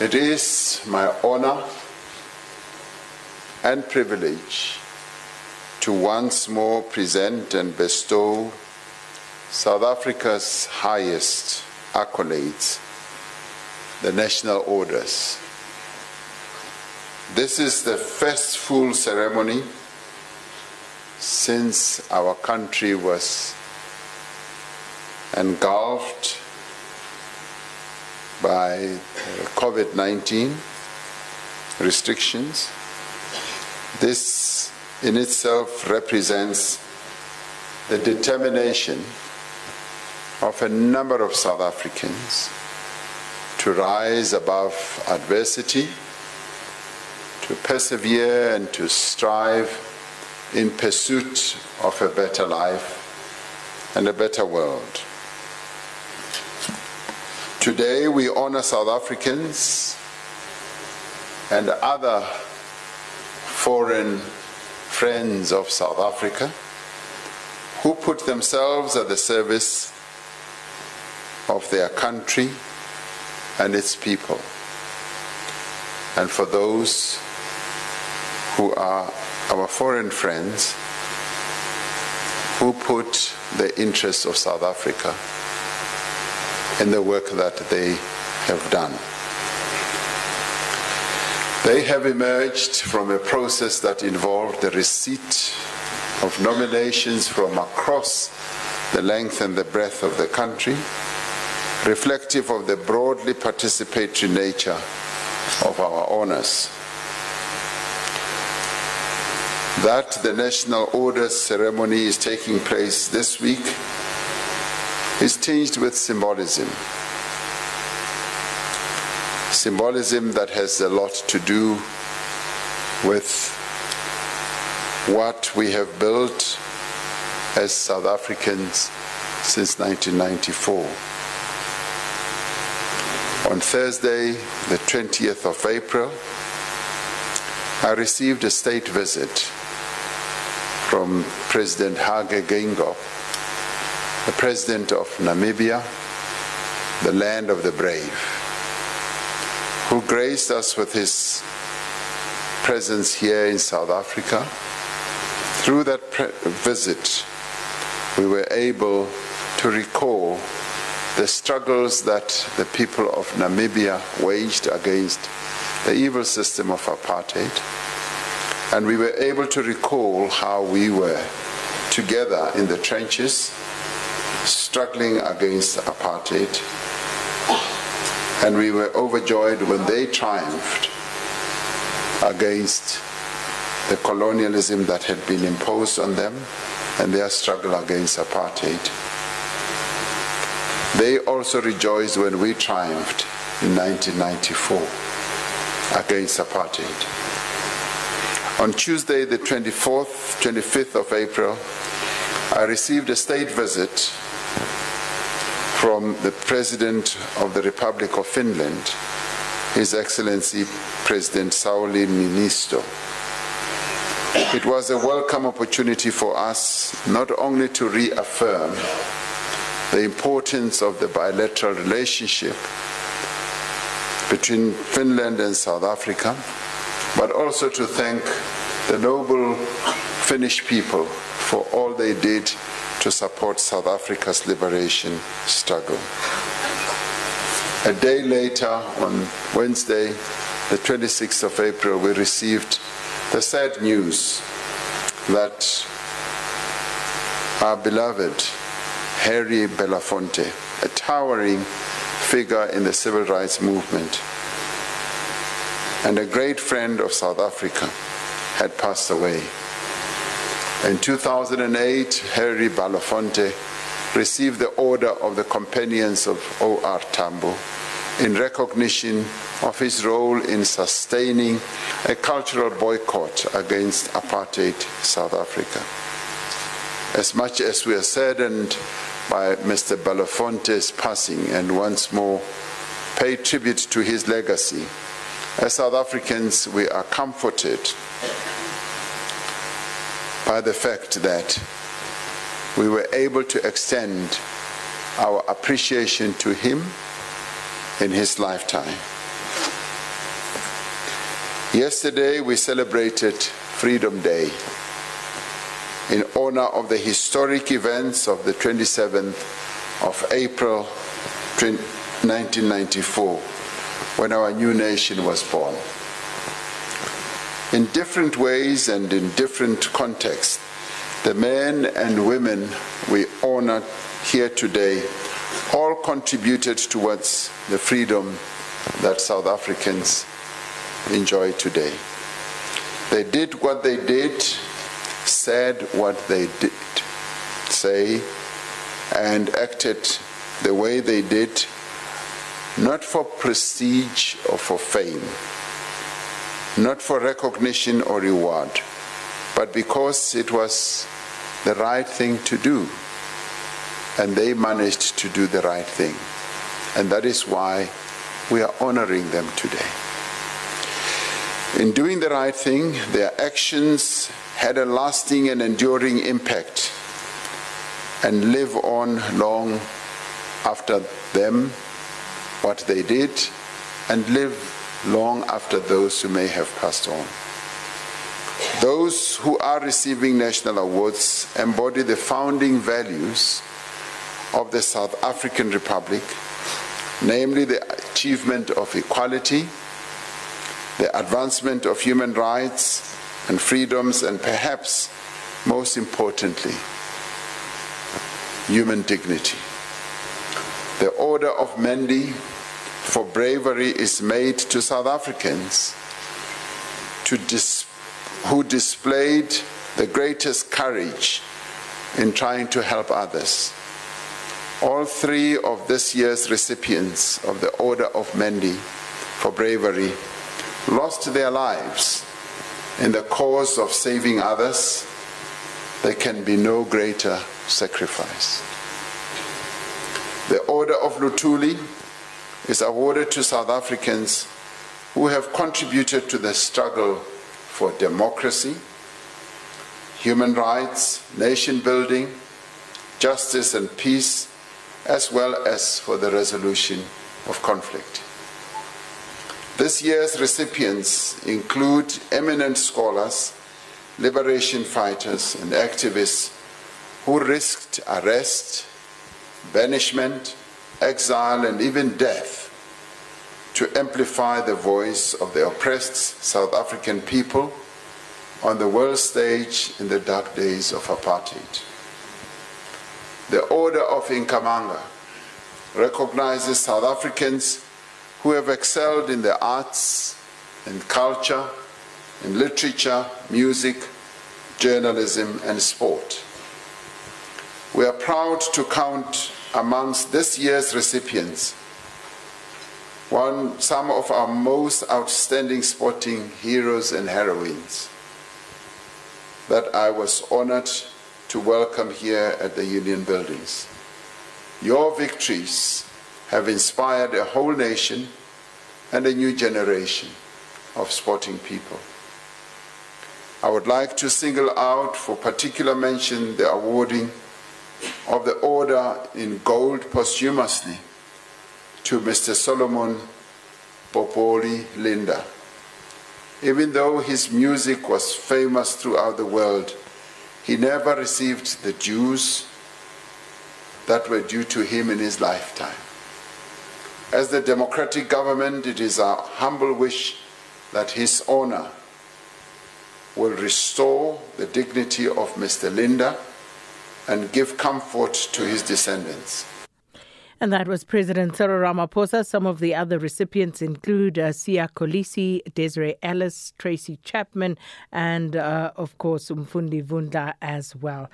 It is my honor and privilege to once more present and bestow South Africa's highest accolades, the National Orders. This is the first full ceremony since our country was engulfed by COVID 19 restrictions. This in itself represents the determination of a number of South Africans to rise above adversity, to persevere and to strive in pursuit of a better life and a better world. Today we honor South Africans and other foreign friends of South Africa who put themselves at the service of their country and its people. And for those who are our foreign friends who put the interests of South Africa in the work that they have done. They have emerged from a process that involved the receipt of nominations from across the length and the breadth of the country, reflective of the broadly participatory nature of our honors. That the National Orders ceremony is taking place this week is tinged with symbolism. Symbolism that has a lot to do with what we have built as South Africans since 1994. On Thursday, the 20th of April, I received a state visit from President Hage Geingob the president of Namibia, the land of the brave, who graced us with his presence here in South Africa. Through that visit, we were able to recall the struggles that the people of Namibia waged against the evil system of apartheid. And we were able to recall how we were together in the trenches struggling against apartheid. And we were overjoyed when they triumphed against the colonialism that had been imposed on them and their struggle against apartheid. They also rejoiced when we triumphed in 1994 against apartheid. On Tuesday, the 24th, 25th of April, I received a state visit from the President of the Republic of Finland, His Excellency President Sauli Niinisto. It was a welcome opportunity for us not only to reaffirm the importance of the bilateral relationship between Finland and South Africa, but also to thank the noble Finnish people for all they did to support South Africa's liberation struggle. A day later, on Wednesday, the 26th of April, we received the sad news that our beloved Harry Belafonte, a towering figure in the civil rights movement and a great friend of South Africa, had passed away. In 2008, Harry Belafonte received the Order of the Companions of O.R. Tambo in recognition of his role in sustaining a cultural boycott against apartheid South Africa. As much as we are saddened by Mr. Belafonte's passing and once more pay tribute to his legacy, as South Africans, we are comforted by the fact that we were able to extend our appreciation to him in his lifetime. Yesterday we celebrated Freedom Day in honor of the historic events of the 27th of April 1994 when our new nation was born. In different ways and in different contexts, the men and women we honor here today all contributed towards the freedom that South Africans enjoy today. They did what they did, said what they did say, and acted the way they did, not for prestige or for fame, not for recognition or reward, but because it was the right thing to do. And they managed to do the right thing. And that is why we are honoring them today. In doing the right thing, their actions had a lasting and enduring impact and live on long after them what they did and live long after those who may have passed on. Those who are receiving national awards embody the founding values of the South African Republic, namely the achievement of equality, the advancement of human rights and freedoms, and perhaps most importantly, human dignity. The Order of Mendi for bravery is made to South Africans to dis who displayed the greatest courage in trying to help others. All three of this year's recipients of the Order of Mendi for bravery lost their lives in the cause of saving others, there can be no greater sacrifice. The Order of Luthuli is awarded to South Africans who have contributed to the struggle for democracy, human rights, nation building, justice and peace, as well as for the resolution of conflict. This year's recipients include eminent scholars, liberation fighters, and activists who risked arrest, banishment, exile, and even death to amplify the voice of the oppressed South African people on the world stage in the dark days of apartheid. The Order of Nkamanga recognizes South Africans who have excelled in the arts and culture, in literature, music, journalism, and sport. We are proud to count amongst this year's recipients one, some of our most outstanding sporting heroes and heroines that I was honored to welcome here at the Union Buildings. Your victories have inspired a whole nation and a new generation of sporting people. I would like to single out for particular mention the awarding of the Order in Gold posthumously to Mr. Solomon Popoli Linda. Even though his music was famous throughout the world, he never received the dues that were due to him in his lifetime. As the democratic government, it is our humble wish that his honor will restore the dignity of Mr. Linda and give comfort to his descendants. And that was President Cyril Ramaphosa. Some of the other recipients include uh, Siya Kolisi, Desiree Ellis, Tracy Chapman, and uh, of course Umfundi Vundla as well.